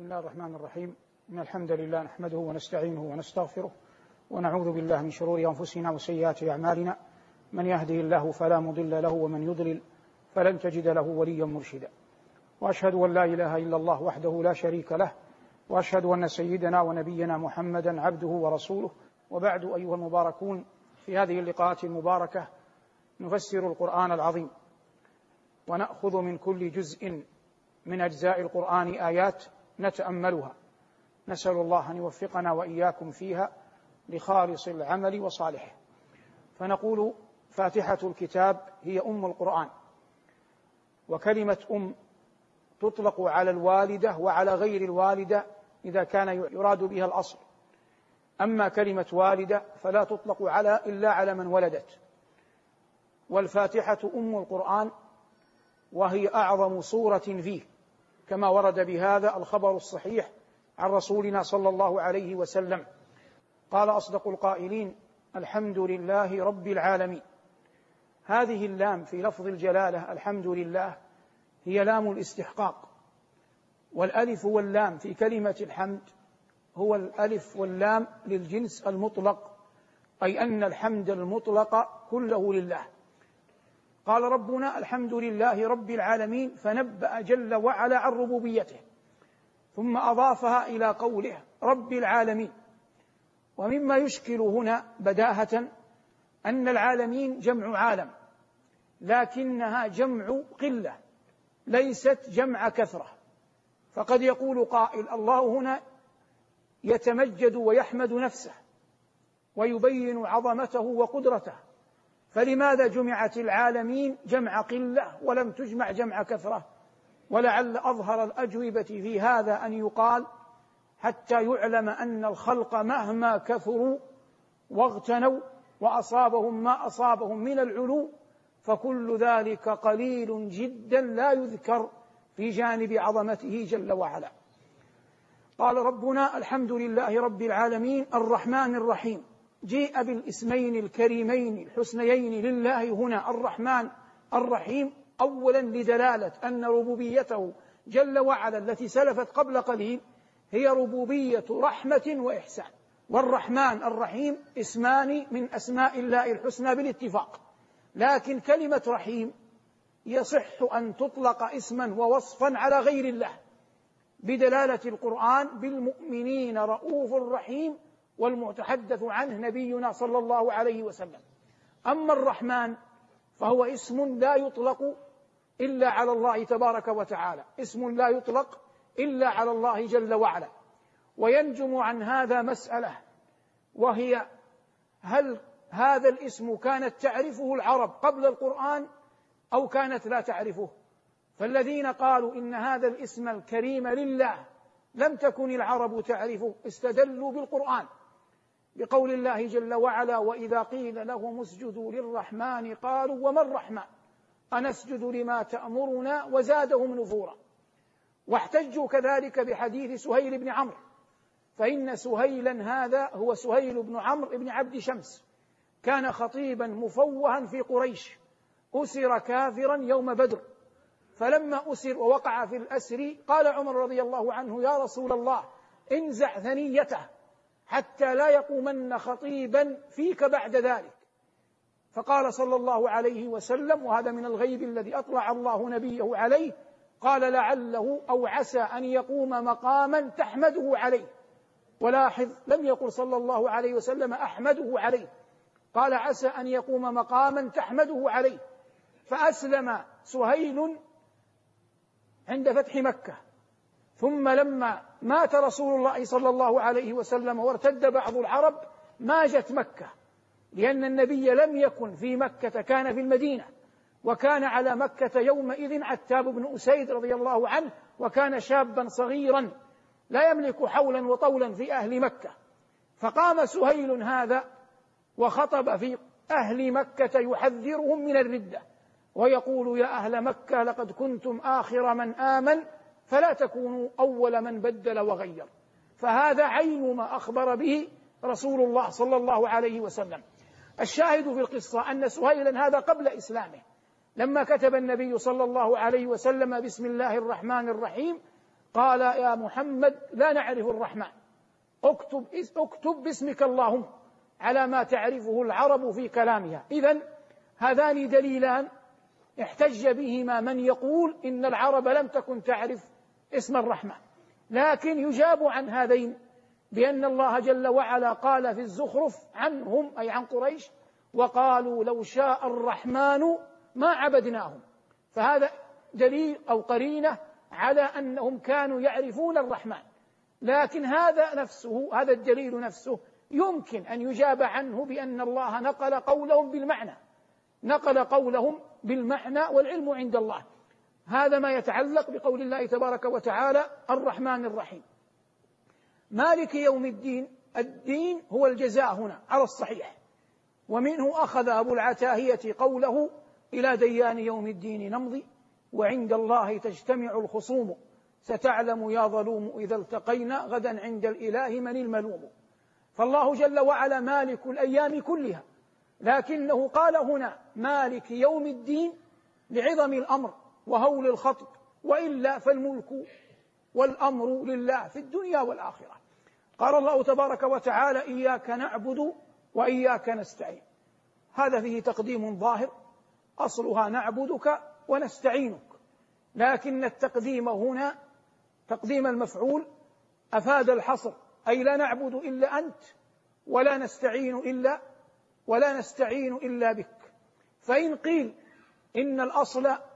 بسم الله الرحمن الرحيم. إن الحمد لله نحمده ونستعينه ونستغفره ونعوذ بالله من شرور أنفسنا وسيئات أعمالنا. من يهده الله فلا مضل له ومن يضلل فلن تجد له وليا مرشدا. وأشهد أن لا إله إلا الله وحده لا شريك له. وأشهد أن سيدنا ونبينا محمدا عبده ورسوله. وبعد أيها المباركون في هذه اللقاءات المباركة نفسر القرآن العظيم. ونأخذ من كل جزء من أجزاء القرآن آيات نتأملها. نسأل الله أن يوفقنا وإياكم فيها لخالص العمل وصالحه. فنقول فاتحة الكتاب هي أم القرآن. وكلمة أم تطلق على الوالدة وعلى غير الوالدة إذا كان يراد بها الأصل. أما كلمة والدة فلا تطلق على إلا على من ولدت. والفاتحة أم القرآن وهي أعظم صورة فيه. كما ورد بهذا الخبر الصحيح عن رسولنا صلى الله عليه وسلم. قال أصدق القائلين الحمد لله رب العالمين. هذه اللام في لفظ الجلالة الحمد لله هي لام الاستحقاق. والألف واللام في كلمة الحمد هو الألف واللام للجنس المطلق أي أن الحمد المطلق كله لله. قال ربنا الحمد لله رب العالمين فنبأ جل وعلا عن ربوبيته ثم أضافها إلى قوله رب العالمين. ومما يشكل هنا بداهة أن العالمين جمع عالم لكنها جمع قلة ليست جمع كثرة. فقد يقول قائل الله هنا يتمجد ويحمد نفسه ويبين عظمته وقدرته. فلماذا جمعت العالمين جمع قلة ولم تجمع جمع كثرة؟ ولعل أظهر الأجوبة في هذا أن يقال حتى يعلم أن الخلق مهما كثروا واغتنوا وأصابهم ما أصابهم من العلو فكل ذلك قليل جدا لا يذكر في جانب عظمته جل وعلا. قال ربنا الحمد لله رب العالمين الرحمن الرحيم. جيء بالاسمين الكريمين الحسنيين لله هنا الرحمن الرحيم اولا لدلالة أن ربوبيته جل وعلا التي سلفت قبل قليل هي ربوبية رحمة وإحسان. والرحمن الرحيم اسمان من أسماء الله الحسنى بالاتفاق. لكن كلمة رحيم يصح أن تطلق اسما ووصفا على غير الله. بدلالة القرآن بالمؤمنين رؤوف رحيم والمتحدث عنه نبينا صلى الله عليه وسلم. أما الرحمن فهو اسم لا يطلق إلا على الله تبارك وتعالى. اسم لا يطلق إلا على الله جل وعلا. وينجم عن هذا مسألة وهي هل هذا الاسم كانت تعرفه العرب قبل القرآن أو كانت لا تعرفه؟ فالذين قالوا إن هذا الاسم الكريم لله لم تكن العرب تعرفه استدلوا بالقرآن. بقول الله جل وعلا وإذا قيل لهم اسجدوا للرحمن قالوا وما الرحمن؟ أنسجد لما تأمرنا وزادهم نفورا. واحتجوا كذلك بحديث سهيل بن عمرو. فإن سهيلا هذا هو سهيل بن عمرو بن عبد شمس. كان خطيبا مفوها في قريش. أسر كافرا يوم بدر. فلما أسر ووقع في الأسر قال عمر رضي الله عنه يا رسول الله انزع ثنيته. حتى لا يقومن خطيبا فيك بعد ذلك. فقال صلى الله عليه وسلم وهذا من الغيب الذي أطلع الله نبيه عليه قال لعله أو عسى أن يقوم مقاما تحمده عليه. ولاحظ لم يقل صلى الله عليه وسلم أحمده عليه. قال عسى أن يقوم مقاما تحمده عليه. فأسلم سهيل عند فتح مكة. ثم لما مات رسول الله صلى الله عليه وسلم وارتد بعض العرب ماجت مكة لأن النبي لم يكن في مكة كان في المدينة وكان على مكة يومئذ عتاب بن أسيد رضي الله عنه وكان شابا صغيرا لا يملك حولا وطولا في أهل مكة. فقام سهيل هذا وخطب في أهل مكة يحذرهم من الردة ويقول يا أهل مكة لقد كنتم آخر من آمن فلا تكونوا أول من بدل وغير. فهذا عين ما أخبر به رسول الله صلى الله عليه وسلم. الشاهد في القصة أن سهيلا هذا قبل إسلامه. لما كتب النبي صلى الله عليه وسلم بسم الله الرحمن الرحيم قال يا محمد لا نعرف الرحمن. اكتب اكتب باسمك اللهم على ما تعرفه العرب في كلامها. اذا هذان دليلان احتج بهما من يقول إن العرب لم تكن تعرف اسم الرحمن لكن يجاب عن هذين بأن الله جل وعلا قال في الزخرف عنهم أي عن قريش وقالوا لو شاء الرحمن ما عبدناهم. فهذا دليل أو قرينة على أنهم كانوا يعرفون الرحمن. لكن هذا نفسه هذا الدليل نفسه يمكن أن يجاب عنه بأن الله نقل قولهم بالمعنى. نقل قولهم بالمعنى والعلم عند الله. هذا ما يتعلق بقول الله تبارك وتعالى الرحمن الرحيم. مالك يوم الدين الدين هو الجزاء هنا على الصحيح. ومنه أخذ أبو العتاهية قوله إلى ديان يوم الدين نمضي وعند الله تجتمع الخصوم. ستعلم يا ظلوم إذا التقينا غدا عند الإله من الملوم. فالله جل وعلا مالك الأيام كلها. لكنه قال هنا مالك يوم الدين لعظم الأمر. وهول الخطب وإلا فالملك والأمر لله في الدنيا والآخرة. قال الله تبارك وتعالى إياك نعبد وإياك نستعين. هذا فيه تقديم ظاهر. أصلها نعبدك ونستعينك. لكن التقديم هنا تقديم المفعول أفاد الحصر. أي لا نعبد إلا أنت ولا نستعين إلا ولا نستعين إلا بك. فإن قيل إن الأصل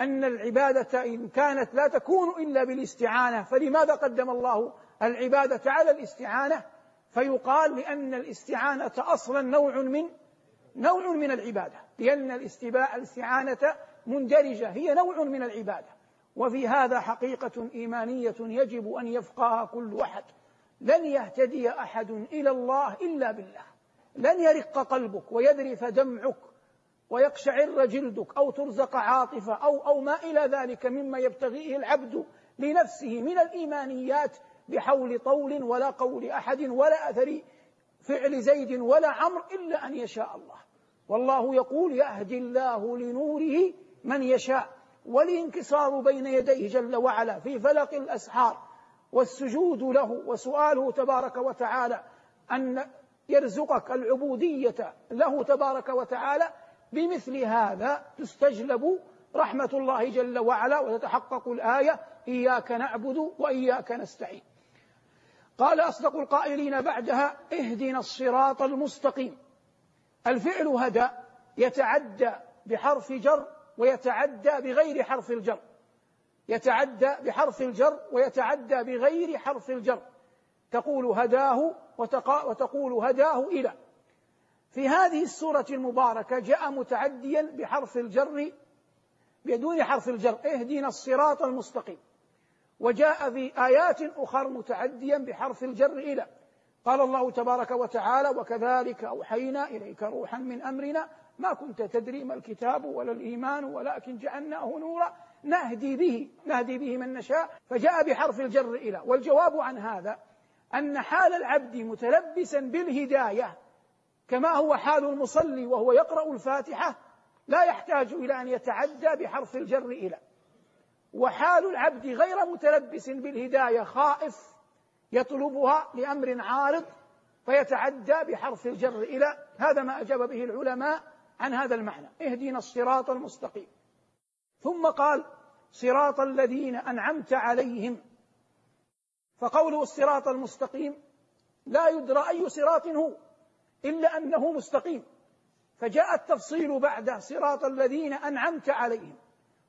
أن العبادة إن كانت لا تكون إلا بالاستعانة فلماذا قدم الله العبادة على الاستعانة؟ فيقال لأن الاستعانة أصلا نوع من نوع من العبادة لأن الاستعانة مندرجة هي نوع من العبادة. وفي هذا حقيقة إيمانية يجب أن يفقهها كل أحد. لن يهتدي أحد إلى الله إلا بالله. لن يرق قلبك ويذرف دمعك ويقشعر جلدك أو ترزق عاطفة أو أو ما إلى ذلك مما يبتغيه العبد لنفسه من الإيمانيات بحول طول ولا قول أحد ولا أثر فعل زيد ولا عمرو إلا أن يشاء الله. والله يقول يهدي الله لنوره من يشاء والانكسار بين يديه جل وعلا في فلق الأسحار والسجود له وسؤاله تبارك وتعالى أن يرزقك العبودية له تبارك وتعالى بمثل هذا تستجلب رحمة الله جل وعلا وتتحقق الآية إياك نعبد وإياك نستعين. قال أصدق القائلين بعدها اهدنا الصراط المستقيم. الفعل هدى يتعدى بحرف جر ويتعدى بغير حرف الجر. يتعدى بحرف الجر ويتعدى بغير حرف الجر. تقول هداه وتقول هداه إلى. في هذه السورة المباركة جاء متعديا بحرف الجر بدون حرف الجر اهدنا الصراط المستقيم. وجاء في آيات أخر متعديا بحرف الجر إلى. قال الله تبارك وتعالى وكذلك أوحينا إليك روحا من أمرنا. ما كنت تدري ما الكتاب ولا الإيمان ولكن جعلناه نورا. نهدي به نهدي به من نشاء. فجاء بحرف الجر إلى. والجواب عن هذا أن حال العبد متلبسا بالهداية كما هو حال المصلي وهو يقرأ الفاتحة لا يحتاج إلى أن يتعدى بحرف الجر إلى. وحال العبد غير متلبس بالهداية خائف يطلبها لأمر عارض فيتعدى بحرف الجر إلى. هذا ما أجاب به العلماء عن هذا المعنى. اهدنا الصراط المستقيم. ثم قال صراط الذين أنعمت عليهم. فقوله الصراط المستقيم لا يدرى أي صراط هو. إلا أنه مستقيم. فجاء التفصيل بعد صراط الذين أنعمت عليهم.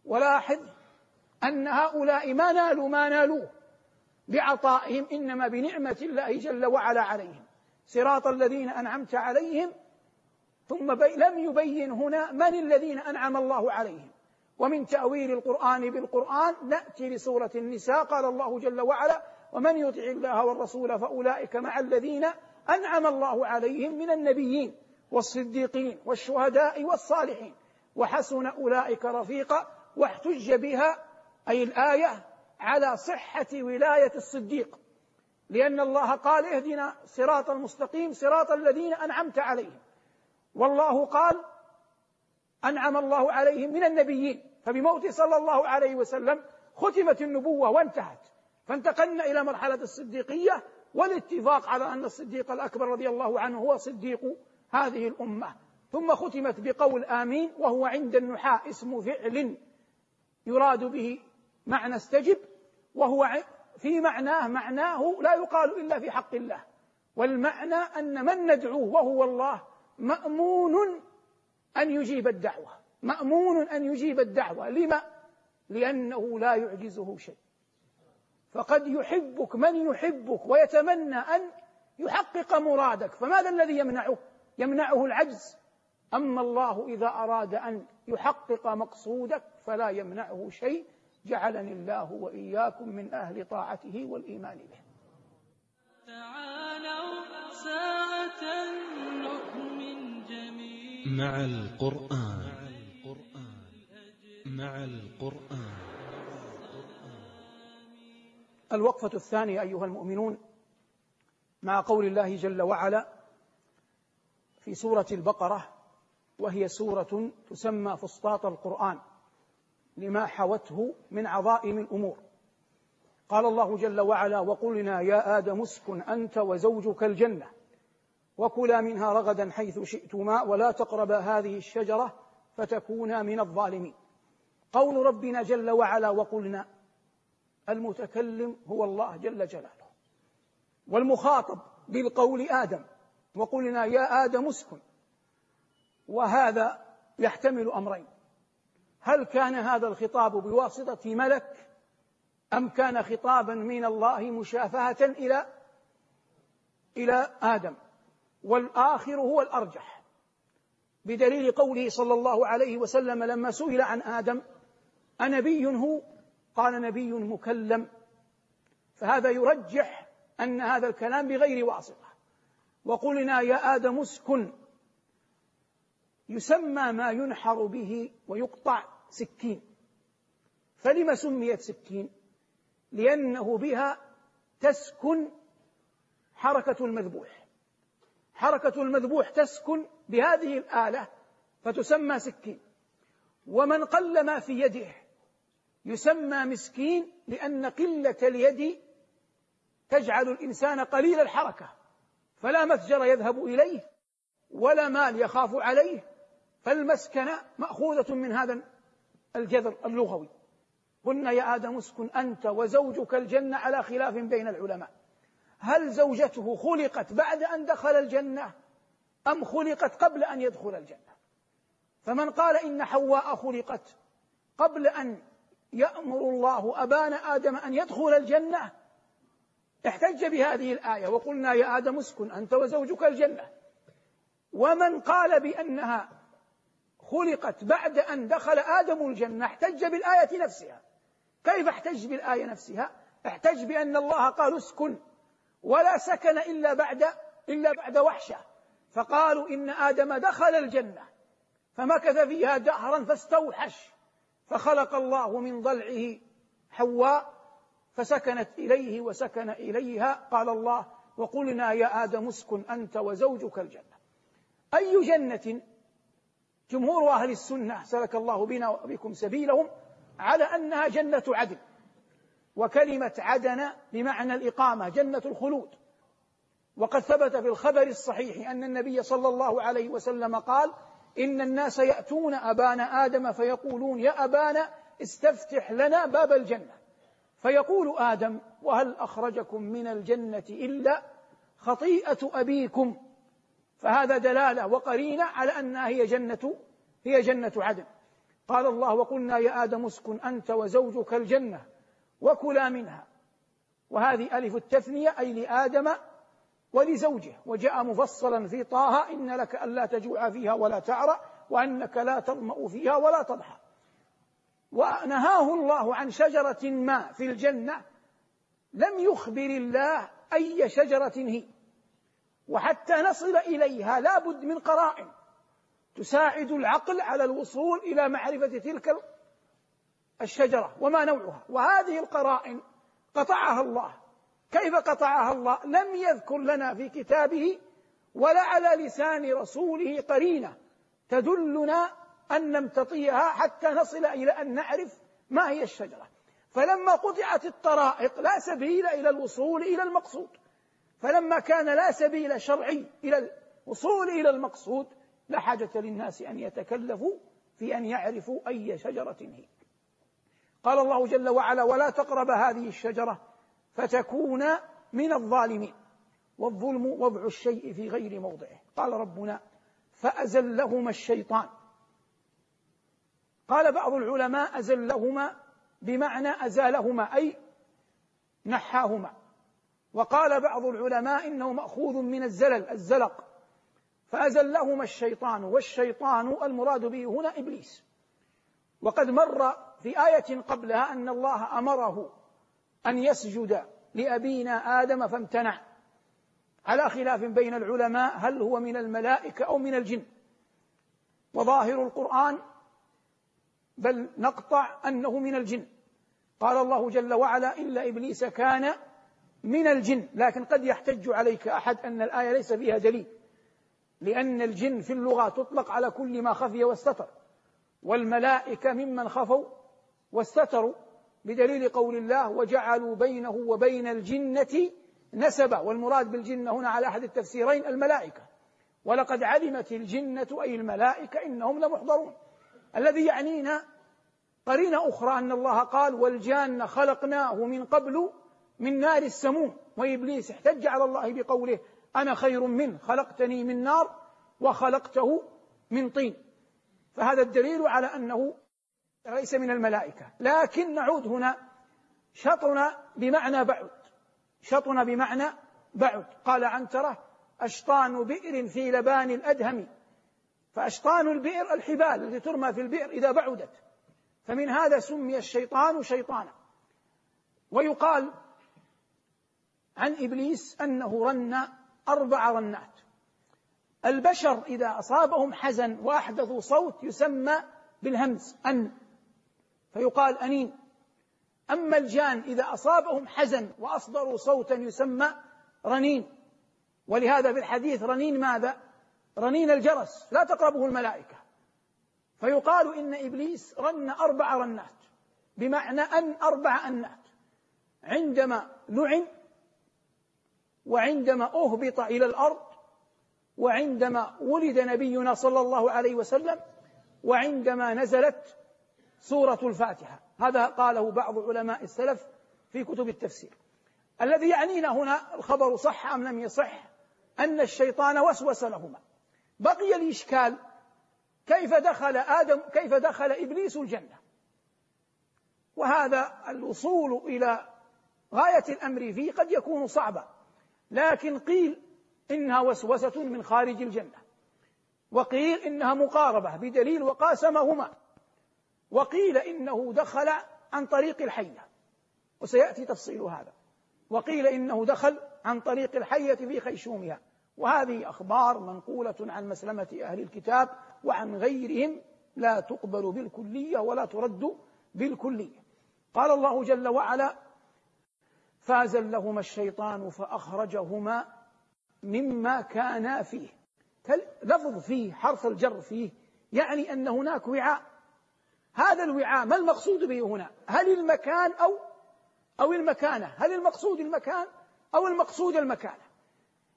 ولاحظ أن هؤلاء ما نالوا ما نالوه بعطائهم إنما بنعمة الله جل وعلا عليهم. صراط الذين أنعمت عليهم ثم بي لم يبين هنا من الذين أنعم الله عليهم. ومن تأويل القرآن بالقرآن نأتي لسورة النساء قال الله جل وعلا ومن يطع الله والرسول فأولئك مع الذين أنعم الله عليهم من النبيين والصديقين والشهداء والصالحين وحسن أولئك رفيقا واحتج بها أي الآية على صحة ولاية الصديق. لأن الله قال اهدنا صراط المستقيم صراط الذين أنعمت عليهم. والله قال أنعم الله عليهم من النبيين. فبموت صلى الله عليه وسلم ختمت النبوة وانتهت. فانتقلنا إلى مرحلة الصديقية والاتفاق على أن الصديق الأكبر رضي الله عنه هو صديق هذه الأمة. ثم ختمت بقول آمين وهو عند النحاة اسم فعل يراد به معنى استجب وهو في معناه معناه لا يقال إلا في حق الله. والمعنى أن من ندعوه وهو الله مأمون أن يجيب الدعوة. مأمون أن يجيب الدعوة. لما؟ لأنه لا يعجزه شيء. فقد يحبك من يحبك ويتمنى أن يحقق مرادك فماذا الذي يمنعه؟ يمنعه العجز. أما الله إذا أراد أن يحقق مقصودك فلا يمنعه شيء جعلني الله وإياكم من أهل طاعته والإيمان به. تعالوا ساعة نؤمن جميعا. مع القرآن. مع القرآن. الوقفة الثانية أيها المؤمنون مع قول الله جل وعلا في سورة البقرة وهي سورة تسمى فسطاط القرآن لما حوته من عظائم الأمور. قال الله جل وعلا وقلنا يا آدم اسكن أنت وزوجك الجنة وكلا منها رغدا حيث شئتما ولا تقربا هذه الشجرة فتكونا من الظالمين. قول ربنا جل وعلا وقلنا المتكلم هو الله جل جلاله. والمخاطب بالقول آدم وقلنا يا آدم اسكن. وهذا يحتمل أمرين. هل كان هذا الخطاب بواسطة ملك أم كان خطابا من الله مشافهة إلى إلى آدم؟ والآخر هو الأرجح. بدليل قوله صلى الله عليه وسلم لما سئل عن آدم أنبي هو قال نبي مكلم. فهذا يرجح أن هذا الكلام بغير واسطة. وقلنا يا آدم اسكن. يسمى ما ينحر به ويقطع سكين. فلم سميت سكين؟ لأنه بها تسكن حركة المذبوح. حركة المذبوح تسكن بهذه الآلة فتسمى سكين. ومن قل ما في يده يسمى مسكين لأن قلة اليد تجعل الإنسان قليل الحركة فلا متجر يذهب إليه ولا مال يخاف عليه فالمسكنة مأخوذة من هذا الجذر اللغوي. قلنا يا آدم اسكن أنت وزوجك الجنة على خلاف بين العلماء. هل زوجته خلقت بعد أن دخل الجنة أم خلقت قبل أن يدخل الجنة؟ فمن قال إن حواء خلقت قبل أن يأمر الله أبان آدم أن يدخل الجنة. احتج بهذه الآية وقلنا يا آدم اسكن أنت وزوجك الجنة. ومن قال بأنها خلقت بعد أن دخل آدم الجنة احتج بالآية نفسها. كيف احتج بالآية نفسها؟ احتج بأن الله قال اسكن ولا سكن إلا بعد إلا بعد وحشة. فقالوا إن آدم دخل الجنة. فمكث فيها دهرا فاستوحش. فخلق الله من ضلعه حواء فسكنت إليه وسكن إليها. قال الله وقلنا يا آدم اسكن أنت وزوجك الجنة. أي جنة؟ جمهور أهل السنة سلك الله بنا وبكم سبيلهم على أنها جنة عدن. وكلمة عدن بمعنى الإقامة جنة الخلود. وقد ثبت في الخبر الصحيح أن النبي صلى الله عليه وسلم قال إن الناس يأتون أبانا آدم فيقولون يا أبانا استفتح لنا باب الجنة. فيقول آدم وهل أخرجكم من الجنة إلا خطيئة أبيكم؟ فهذا دلالة وقرينة على أنها هي جنة هي جنة عدن. قال الله وقلنا يا آدم اسكن أنت وزوجك الجنة وكلا منها. وهذه ألف التثنية أي لآدم ولزوجه وجاء مفصلا في طه إن لك ألا تجوع فيها ولا تعرى وأنك لا تظمأ فيها ولا تضحى. ونهاه الله عن شجرة ما في الجنة لم يخبر الله أي شجرة هي. وحتى نصل إليها لا بد من قرائن تساعد العقل على الوصول إلى معرفة تلك الشجرة وما نوعها. وهذه القرائن قطعها الله. كيف قطعها الله؟ لم يذكر لنا في كتابه ولا على لسان رسوله قرينة. تدلنا أن نمتطيها حتى نصل إلى أن نعرف ما هي الشجرة. فلما قطعت الطرائق لا سبيل إلى الوصول إلى المقصود. فلما كان لا سبيل شرعي إلى الوصول إلى المقصود لا حاجة للناس أن يتكلفوا في أن يعرفوا أي شجرة هي. قال الله جل وعلا ولا تقرب هذه الشجرة فتكون من الظالمين. والظلم وضع الشيء في غير موضعه. قال ربنا فأزلهما الشيطان. قال بعض العلماء أزلهما بمعنى أزالهما أي نحاهما. وقال بعض العلماء إنه مأخوذ من الزلل الزلق. فأزلهما الشيطان والشيطان المراد به هنا إبليس. وقد مر في آية قبلها أن الله أمره أن يسجد لأبينا آدم فامتنع. على خلاف بين العلماء هل هو من الملائكة أو من الجن؟ وظاهر القرآن بل نقطع أنه من الجن. قال الله جل وعلا إلا إبليس كان من الجن. لكن قد يحتج عليك أحد أن الآية ليس فيها دليل. لأن الجن في اللغة تطلق على كل ما خفي واستتر. والملائكة ممن خفوا واستتروا. بدليل قول الله وجعلوا بينه وبين الجنة نسبا والمراد بالجنة هنا على أحد التفسيرين الملائكة. ولقد علمت الجنة أي الملائكة إنهم لمحضرون. الذي يعنينا قرينة أخرى أن الله قال والجان خلقناه من قبل من نار السموم. وإبليس احتج على الله بقوله أنا خير منه خلقتني من نار وخلقته من طين. فهذا الدليل على أنه ليس من الملائكة. لكن نعود هنا. شطن بمعنى بعد. شطن بمعنى بعد. قال عنترة أشطان بئر في لبان الأدهم. فأشطان البئر الحبال التي ترمى في البئر إذا بعدت. فمن هذا سمي الشيطان شيطانا. ويقال عن إبليس أنه رن أربع رنات. البشر إذا أصابهم حزن وأحدثوا صوت يسمى بالهمز أن فيقال أنين. أما الجان إذا أصابهم حزن وأصدروا صوتا يسمى رنين. ولهذا في الحديث رنين ماذا؟ رنين الجرس. لا تقربه الملائكة. فيقال إن إبليس رن أربع رنات. بمعنى أن أربع أنات. عندما لعن وعندما أهبط إلى الأرض وعندما ولد نبينا صلى الله عليه وسلم وعندما نزلت سورة الفاتحة. هذا قاله بعض علماء السلف في كتب التفسير. الذي يعنينا هنا الخبر صح أم لم يصح؟ أن الشيطان وسوس لهما. بقي الإشكال كيف دخل آدم كيف دخل إبليس الجنة؟ وهذا الوصول إلى غاية الأمر فيه قد يكون صعبا. لكن قيل إنها وسوسة من خارج الجنة. وقيل إنها مقاربة بدليل وقاسمهما. وقيل إنه دخل عن طريق الحية. وسيأتي تفصيل هذا. وقيل إنه دخل عن طريق الحية في خيشومها. وهذه أخبار منقولة عن مسلمة أهل الكتاب وعن غيرهم لا تقبل بالكلية ولا ترد بالكلية. قال الله جل وعلا فازلهما الشيطان فأخرجهما مما كانا فيه. لفظ فيه حرف الجر فيه يعني أن هناك وعاء هذا الوعاء ما المقصود به هنا؟ هل المكان أو أو المكانة؟ هل المقصود المكان أو المقصود المكانة؟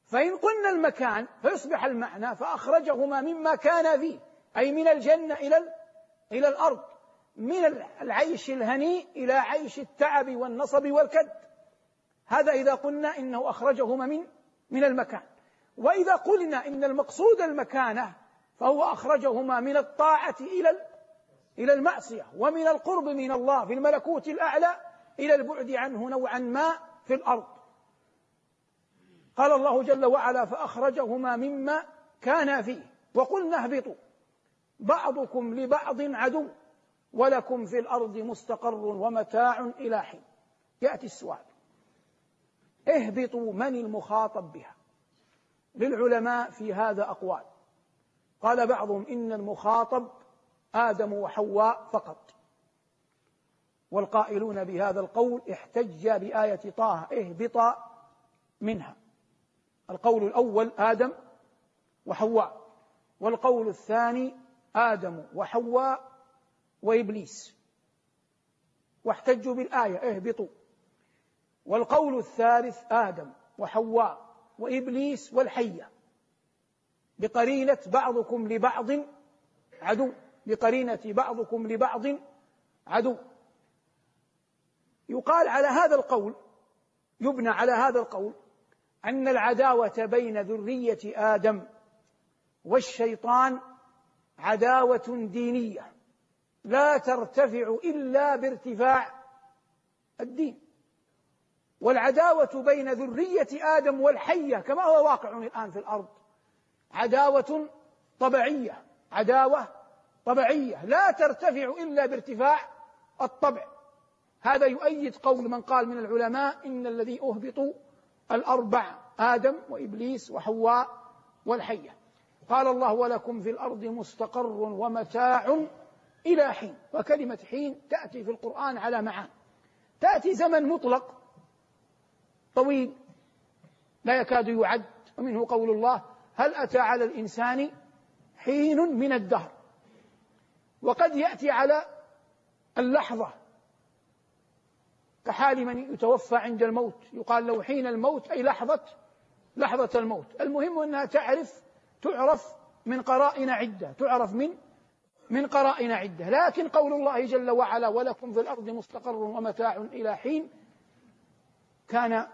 فإن قلنا المكان فيصبح المعنى فأخرجهما مما كان فيه أي من الجنة إلى إلى الأرض من العيش الهنيء إلى عيش التعب والنصب والكد. هذا إذا قلنا إنه أخرجهما من من المكان. وإذا قلنا إن المقصود المكانة فهو أخرجهما من الطاعة إلى إلى المعصية ومن القرب من الله في الملكوت الأعلى إلى البعد عنه نوعا ما في الأرض. قال الله جل وعلا فأخرجهما مما كانا فيه. وقلنا اهبطوا. بعضكم لبعض عدو ولكم في الأرض مستقر ومتاع إلى حين. يأتي السؤال اهبطوا من المخاطب بها؟ للعلماء في هذا أقوال. قال بعضهم إن المخاطب آدم وحواء فقط. والقائلون بهذا القول احتج بآية طه اهبطا منها. القول الأول آدم وحواء والقول الثاني آدم وحواء وإبليس. واحتجوا بالآية اهبطوا. والقول الثالث آدم وحواء وإبليس والحية. بقرينة بعضكم لبعض عدو. بقرينة بعضكم لبعض عدو. يقال على هذا القول يبنى على هذا القول أن العداوة بين ذرية آدم والشيطان عداوة دينية لا ترتفع إلا بارتفاع الدين. والعداوة بين ذرية آدم والحية كما هو واقع الآن في الأرض عداوة طبيعية عداوة طبيعية لا ترتفع إلا بارتفاع الطبع. هذا يؤيد قول من قال من العلماء إن الذي أهبطوا الأربع آدم وإبليس وحواء والحية. قال الله ولكم في الأرض مستقر ومتاع إلى حين. وكلمة حين تأتي في القرآن على معان تأتي زمن مطلق طويل لا يكاد يعد. ومنه قول الله هل أتى على الإنسان حين من الدهر؟ وقد يأتي على اللحظة. كحال من يتوفى عند الموت يقال له حين الموت أي لحظة لحظة الموت. المهم أنها تعرف تعرف من قرائن عدة تعرف من من قرائن عدة. لكن قول الله جل وعلا ولكم في الأرض مستقر ومتاع إلى حين كان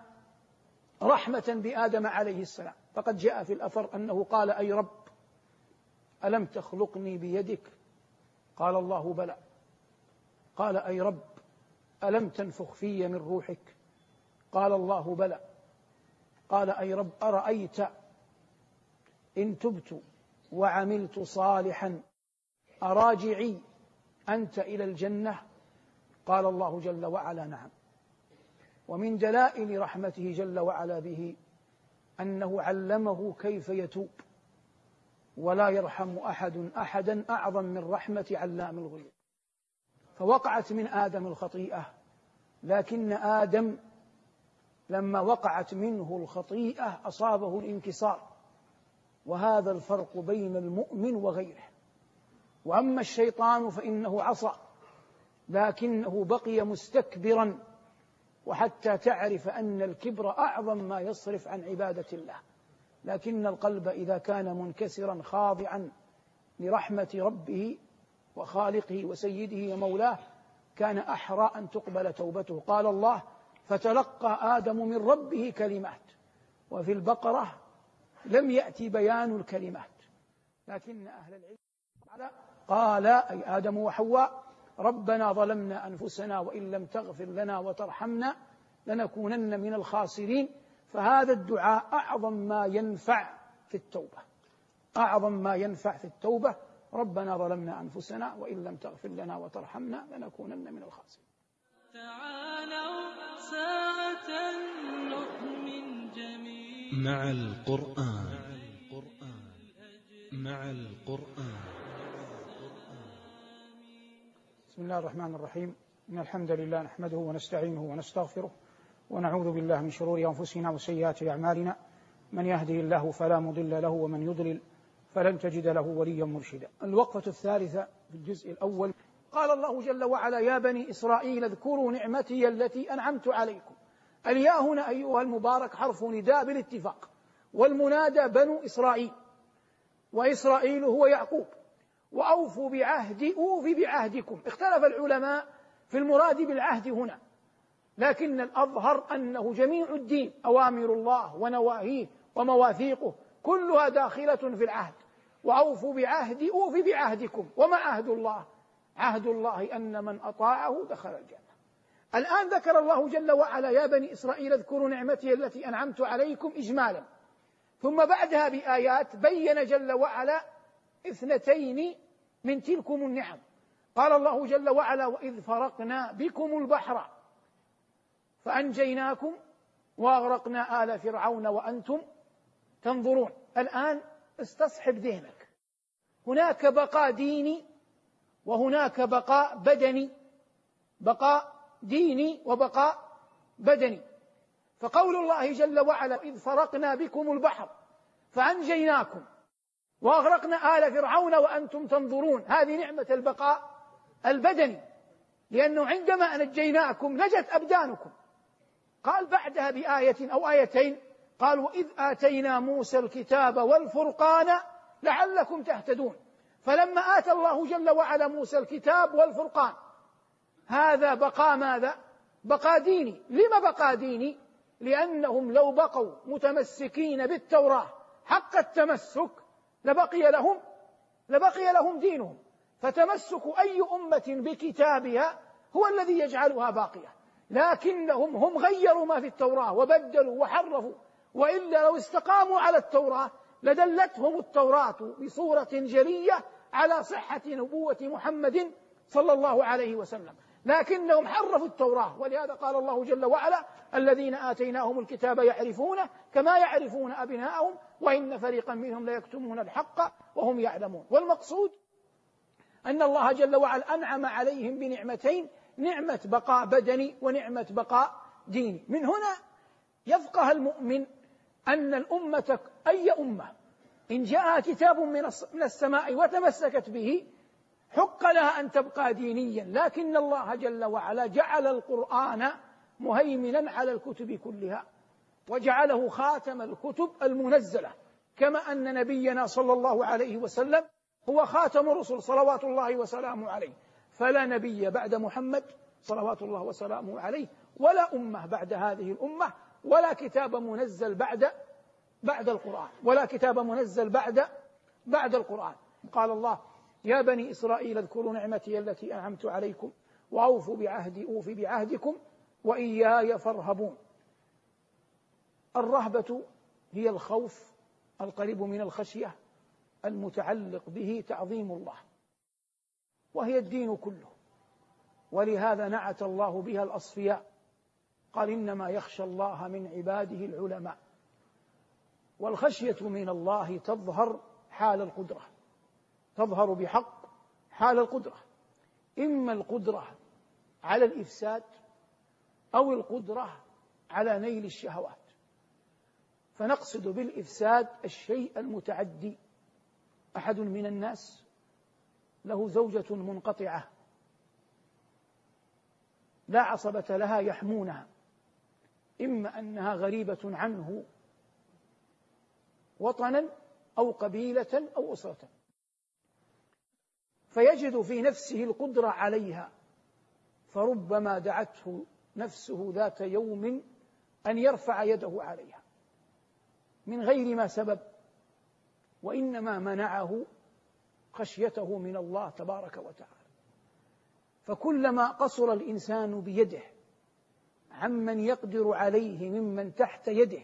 رحمة بآدم عليه السلام. فقد جاء في الأثر أنه قال أي رب ألم تخلقني بيدك قال الله بلى. قال أي رب ألم تنفخ في من روحك؟ قال الله بلى. قال أي رب أرأيت إن تبت وعملت صالحا؟ أراجعي أنت إلى الجنة؟ قال الله جل وعلا نعم. ومن دلائل رحمته جل وعلا به أنه علمه كيف يتوب. ولا يرحم أحد أحدا أعظم من رحمة علام الغيوب. فوقعت من آدم الخطيئة لكن آدم لما وقعت منه الخطيئة أصابه الانكسار وهذا الفرق بين المؤمن وغيره. وأما الشيطان فإنه عصى لكنه بقي مستكبرا وحتى تعرف أن الكبر أعظم ما يصرف عن عبادة الله. لكن القلب إذا كان منكسرا خاضعا لرحمة ربه وخالقه وسيده ومولاه كان أحرى أن تقبل توبته. قال الله فتلقى آدم من ربه كلمات وفي البقرة لم يأتي بيان الكلمات. لكن أهل العلم قال أي آدم وحواء ربنا ظلمنا أنفسنا وإن لم تغفر لنا وترحمنا لنكونن من الخاسرين. فهذا الدعاء أعظم ما ينفع في التوبة. أعظم ما ينفع في التوبة ربنا ظلمنا أنفسنا وإن لم تغفر لنا وترحمنا لنكونن من الخاسرين. تعالوا ساعة نؤمن جميعا. مع القرآن. مع القرآن. بسم الله الرحمن الرحيم. إن الحمد لله نحمده ونستعينه ونستغفره ونعوذ بالله من شرور أنفسنا وسيئات أعمالنا. من يهده الله فلا مضل له ومن يضلل فلن تجد له وليا مرشدا. الوقفة الثالثة في الجزء الأول. قال الله جل وعلا يا بني إسرائيل اذكروا نعمتي التي أنعمت عليكم. الياء هنا أيها المبارك حرف نداء بالاتفاق. والمنادى بنو إسرائيل. وإسرائيل هو يعقوب. وأوفوا بعهدي أوفي بعهدكم. اختلف العلماء في المراد بالعهد هنا. لكن الأظهر أنه جميع الدين أوامر الله ونواهيه ومواثيقه كلها داخلة في العهد. وأوفوا بعهدي أوفي بعهدكم. وما عهد الله؟ عهد الله أن من أطاعه دخل الجنة. الآن ذكر الله جل وعلا يا بني إسرائيل اذكروا نعمتي التي أنعمت عليكم إجمالا. ثم بعدها بآيات بين جل وعلا اثنتين من تلكم النعم. قال الله جل وعلا وإذ فرقنا بكم البحر فأنجيناكم وأغرقنا آل فرعون وأنتم تنظرون. الآن استصحب ذهنك. هناك بقاء ديني وهناك بقاء بدني. بقاء ديني وبقاء بدني. فقول الله جل وعلا إذ فرقنا بكم البحر فأنجيناكم وأغرقنا آل فرعون وأنتم تنظرون. هذه نعمة البقاء البدني. لأنه عندما نجيناكم نجت أبدانكم. قال بعدها بآية أو آيتين قال وإذ آتينا موسى الكتاب والفرقان لعلكم تهتدون فلما آتى الله جل وعلا موسى الكتاب والفرقان هذا بقاء ماذا؟ بقاء ديني لما بقاء ديني؟ لأنهم لو بقوا متمسكين بالتوراة حق التمسك لبقي لهم لبقي لهم دينهم فتمسك أي أمة بكتابها هو الذي يجعلها باقية لكنهم هم غيروا ما في التوراة وبدلوا وحرفوا. وإلا لو استقاموا على التوراة لدلتهم التوراة بصورة جلية على صحة نبوة محمد صلى الله عليه وسلم. لكنهم حرفوا التوراة. ولهذا قال الله جل وعلا الذين آتيناهم الكتاب يعرفونه كما يعرفون أبناءهم وإن فريقا منهم ليكتمون الحق وهم يعلمون. والمقصود أن الله جل وعلا أنعم عليهم بنعمتين نعمة بقاء بدني ونعمة بقاء ديني. من هنا يفقه المؤمن أن الأمة أي أمة إن جاء كتاب من السماء وتمسكت به حق لها أن تبقى دينيا. لكن الله جل وعلا جعل القرآن مهيمنا على الكتب كلها وجعله خاتم الكتب المنزلة. كما أن نبينا صلى الله عليه وسلم هو خاتم الرسل صلوات الله وسلامه عليه. فلا نبي بعد محمد صلوات الله وسلامه عليه ولا أمة بعد هذه الأمة ولا كتاب منزل بعد بعد القرآن ولا كتاب منزل بعد بعد القرآن. قال الله يا بني إسرائيل اذكروا نعمتي التي أنعمت عليكم وأوفوا بعهدي أوف بعهدكم وإياي فارهبون. الرهبة هي الخوف القريب من الخشية المتعلق به تعظيم الله. وهي الدين كله. ولهذا نعت الله بها الأصفياء. قال إنما يخشى الله من عباده العلماء. والخشية من الله تظهر حال القدرة. تظهر بحق حال القدرة. إما القدرة على الإفساد أو القدرة على نيل الشهوات. فنقصد بالإفساد الشيء المتعدي. أحد من الناس له زوجة منقطعة. لا عصبة لها يحمونها. إما أنها غريبة عنه وطنا أو قبيلة أو أسرة. فيجد في نفسه القدرة عليها. فربما دعته نفسه ذات يوم أن يرفع يده عليها. من غير ما سبب وإنما منعه خشيته من الله تبارك وتعالى. فكلما قصر الإنسان بيده عمن يقدر عليه ممن تحت يده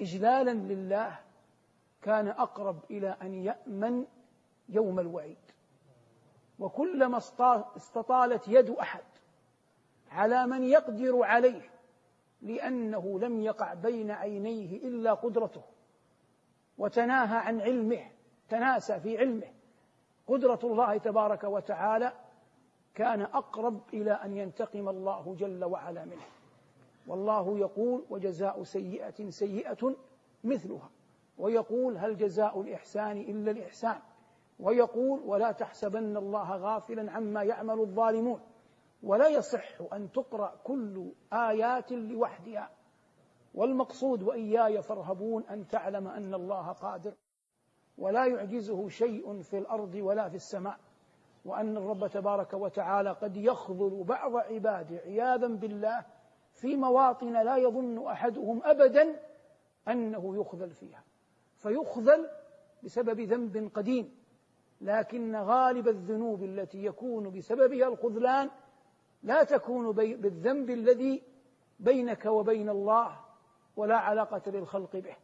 إجلالا لله كان أقرب إلى أن يأمن يوم الوعيد. وكلما استطالت يد أحد على من يقدر عليه لأنه لم يقع بين عينيه إلا قدرته وتناهى عن علمه تناسى في علمه قدرة الله تبارك وتعالى كان أقرب إلى أن ينتقم الله جل وعلا منه. والله يقول وجزاء سيئة سيئة مثلها. ويقول هل جزاء الإحسان إلا الإحسان؟ ويقول ولا تحسبن الله غافلا عما يعمل الظالمون. ولا يصح أن تقرأ كل آيات لوحدها. والمقصود وإياي فارهبون أن تعلم أن الله قادر. ولا يعجزه شيء في الأرض ولا في السماء. وأن الرب تبارك وتعالى قد يخذل بعض عباده عياذا بالله في مواطن لا يظن أحدهم أبدا أنه يخذل فيها. فيخذل بسبب ذنب قديم لكن غالب الذنوب التي يكون بسببها الخذلان لا تكون بالذنب الذي بينك وبين الله ولا علاقة للخلق به.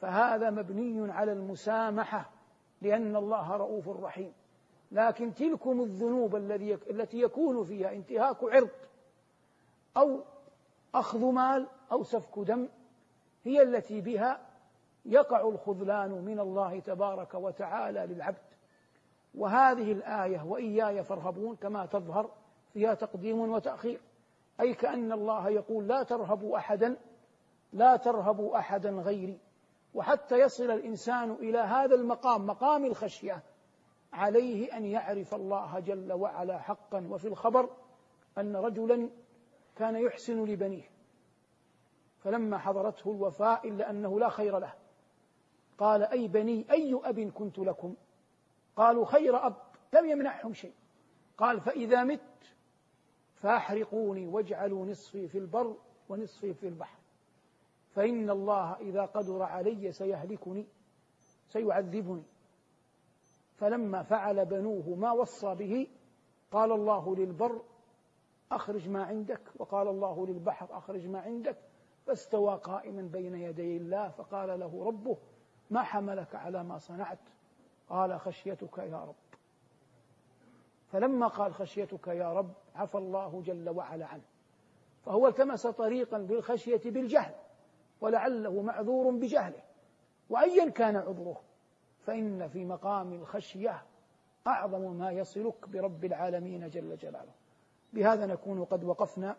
فهذا مبني على المسامحة لأن الله رؤوف رحيم. لكن تلكم الذنوب التي يكون فيها انتهاك عرض أو أخذ مال أو سفك دم هي التي بها يقع الخذلان من الله تبارك وتعالى للعبد. وهذه الآية وإياي فارهبون كما تظهر فيها تقديم وتأخير. أي كأن الله يقول لا ترهبوا أحدا لا ترهبوا أحدا غيري. وحتى يصل الإنسان إلى هذا المقام مقام الخشية. عليه أن يعرف الله جل وعلا حقا. وفي الخبر أن رجلا كان يحسن لبنيه. فلما حضرته الوفاة إلا أنه لا خير له. قال أي بني أي أب كنت لكم؟ قالوا خير أب لم يمنعهم شيء. قال فإذا مت فأحرقوني واجعلوا نصفي في البر ونصفي في البحر. فإن الله إذا قدر علي سيهلكني سيعذبني. فلما فعل بنوه ما وصى به قال الله للبر أخرج ما عندك وقال الله للبحر أخرج ما عندك فاستوى قائما بين يدي الله فقال له ربه ما حملك على ما صنعت؟ قال خشيتك يا رب. فلما قال خشيتك يا رب عفى الله جل وعلا عنه. فهو التمس طريقا بالخشية بالجهل. ولعله معذور بجهله. وأيا كان عذره فإن في مقام الخشية أعظم ما يصلك برب العالمين جل جلاله. بهذا نكون قد وقفنا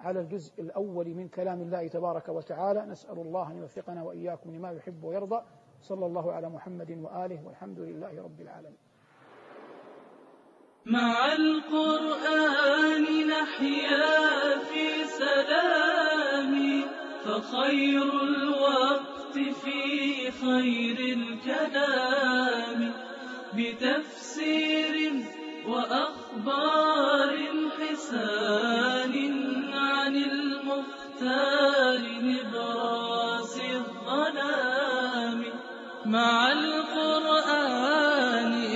على الجزء الأول من كلام الله تبارك وتعالى. نسأل الله أن يوفقنا وإياكم لما يحب ويرضى. صلى الله على محمد وآله والحمد لله رب العالمين. مع القرآن نحيا في سلام. فخير الوقت في خير الكلام بتفسير وأخبار حسان عن المختار نبراس الظلام مع القرآن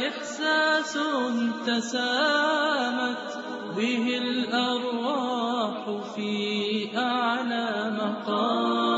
إحساس تسامت به الأرواح في أعلى مقام